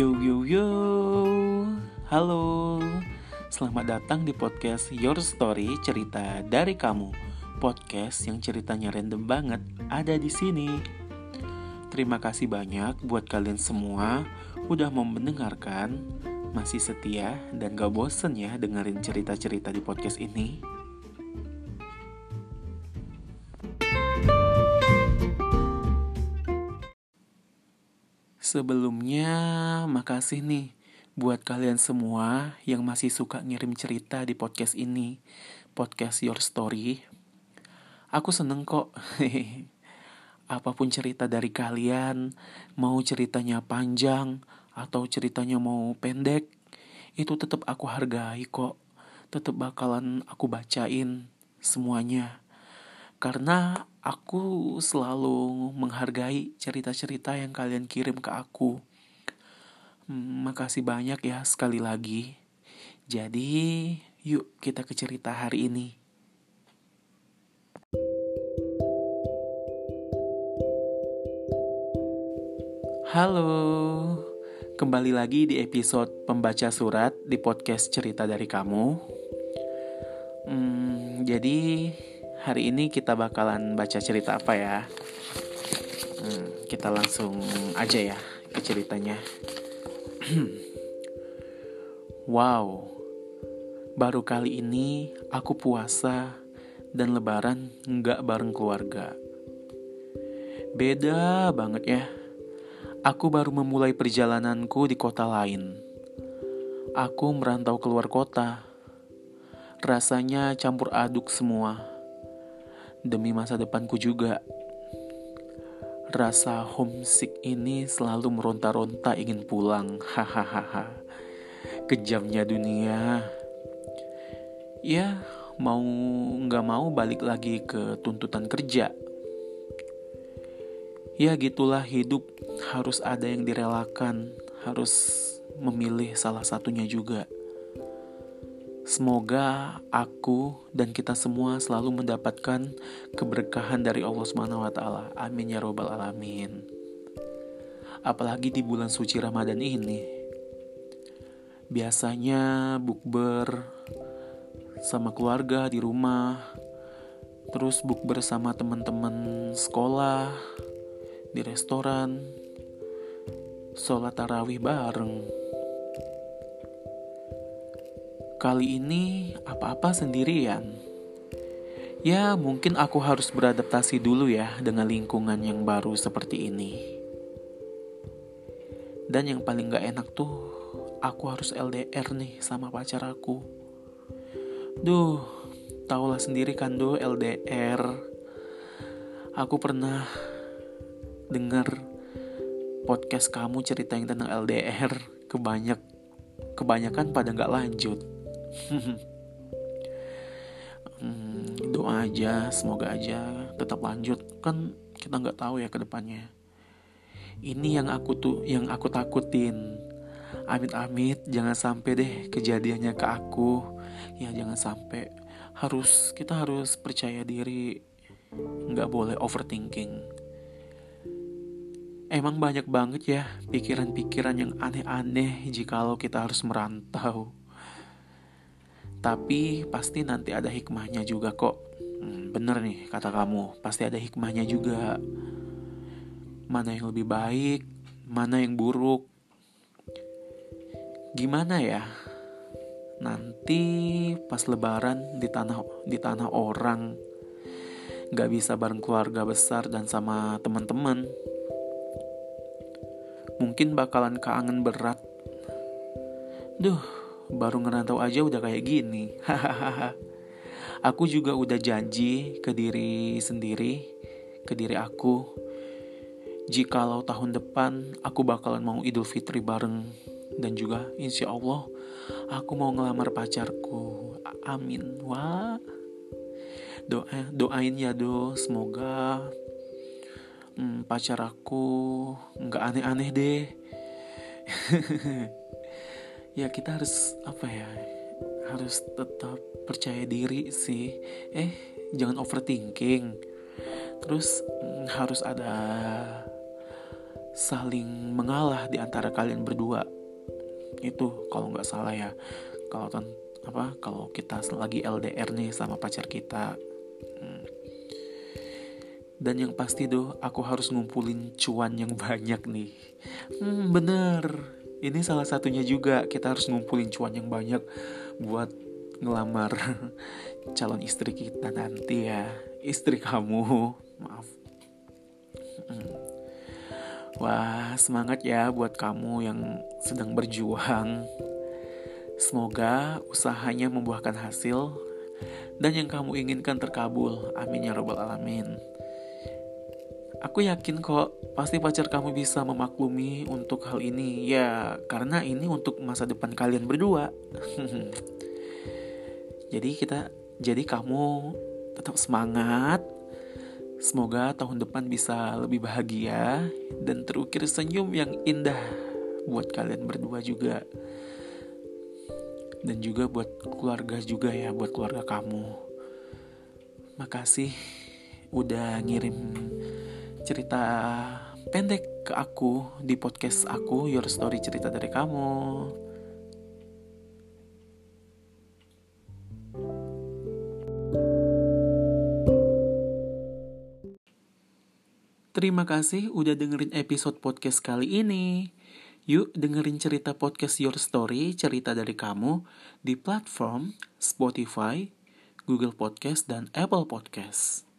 Yo yo yo. Halo. Selamat datang di podcast Your Story Cerita dari Kamu. Podcast yang ceritanya random banget ada di sini. Terima kasih banyak buat kalian semua Udah mau mendengarkan. Masih setia dan gak bosen ya dengerin cerita-cerita di podcast ini Sebelumnya, makasih nih buat kalian semua yang masih suka ngirim cerita di podcast ini, podcast Your Story. Aku seneng kok. Apa pun cerita dari kalian, mau ceritanya panjang atau ceritanya mau pendek, itu tetap aku hargai kok. Tetap bakalan aku bacain semuanya. Karena aku selalu menghargai cerita-cerita yang kalian kirim ke aku. Hmm, makasih banyak ya sekali lagi. Jadi, yuk kita ke cerita hari ini. Halo, kembali lagi di episode pembaca surat di podcast cerita dari kamu. Hmm, jadi hari ini kita bakalan baca cerita apa ya? Hmm, kita langsung aja ya ke ceritanya. wow, baru kali ini aku puasa dan lebaran nggak bareng keluarga. Beda banget ya. Aku baru memulai perjalananku di kota lain. Aku merantau keluar kota. Rasanya campur aduk semua demi masa depanku juga. Rasa homesick ini selalu meronta-ronta ingin pulang. Hahaha. Kejamnya dunia. Ya, mau nggak mau balik lagi ke tuntutan kerja. Ya gitulah hidup harus ada yang direlakan, harus memilih salah satunya juga. Semoga aku dan kita semua selalu mendapatkan keberkahan dari Allah Subhanahu wa taala. Amin ya robbal alamin. Apalagi di bulan suci Ramadan ini. Biasanya bukber sama keluarga di rumah, terus bukber sama teman-teman sekolah, di restoran, sholat tarawih bareng Kali ini apa-apa sendirian. Ya, mungkin aku harus beradaptasi dulu ya dengan lingkungan yang baru seperti ini. Dan yang paling gak enak tuh, aku harus LDR nih sama pacar aku. Duh, tahulah sendiri kan do LDR. Aku pernah dengar podcast kamu ceritain tentang LDR kebanyak kebanyakan pada nggak lanjut hmm, doa aja semoga aja tetap lanjut. Kan kita nggak tahu ya ke depannya. Ini yang aku tuh yang aku takutin. Amit-amit jangan sampai deh kejadiannya ke aku. Ya jangan sampai. Harus kita harus percaya diri. Nggak boleh overthinking. Emang banyak banget ya pikiran-pikiran yang aneh-aneh jikalau kita harus merantau tapi pasti nanti ada hikmahnya juga kok. Hmm, bener nih kata kamu, pasti ada hikmahnya juga. Mana yang lebih baik, mana yang buruk. Gimana ya? Nanti pas lebaran di tanah di tanah orang nggak bisa bareng keluarga besar dan sama teman-teman mungkin bakalan kangen berat duh baru ngerantau aja udah kayak gini. Aku juga udah janji ke diri sendiri, ke diri aku. Jikalau tahun depan aku bakalan mau Idul Fitri bareng dan juga insya Allah aku mau ngelamar pacarku. Amin. Wah. Doa doain ya do, semoga hmm, pacar aku nggak aneh-aneh deh. ya kita harus apa ya harus tetap percaya diri sih. Eh jangan overthinking. Terus mm, harus ada saling mengalah di antara kalian berdua. Itu kalau nggak salah ya. Kalau apa kalau kita lagi LDR nih sama pacar kita. Hmm. dan yang pasti tuh aku harus ngumpulin cuan yang banyak nih. Hmm, bener ini salah satunya juga kita harus ngumpulin cuan yang banyak buat ngelamar calon istri kita nanti ya. Istri kamu maaf. Wah semangat ya buat kamu yang sedang berjuang. Semoga usahanya membuahkan hasil dan yang kamu inginkan terkabul. Amin ya robbal alamin Aku yakin kok, pasti pacar kamu bisa memaklumi untuk hal ini. Ya, karena ini untuk masa depan kalian berdua. jadi kita jadi kamu tetap semangat. Semoga tahun depan bisa lebih bahagia dan terukir senyum yang indah buat kalian berdua juga. Dan juga buat keluarga juga ya, buat keluarga kamu. Makasih udah ngirim cerita pendek ke aku di podcast aku Your Story Cerita dari Kamu. Terima kasih udah dengerin episode podcast kali ini. Yuk dengerin cerita podcast Your Story, cerita dari kamu di platform Spotify, Google Podcast, dan Apple Podcast.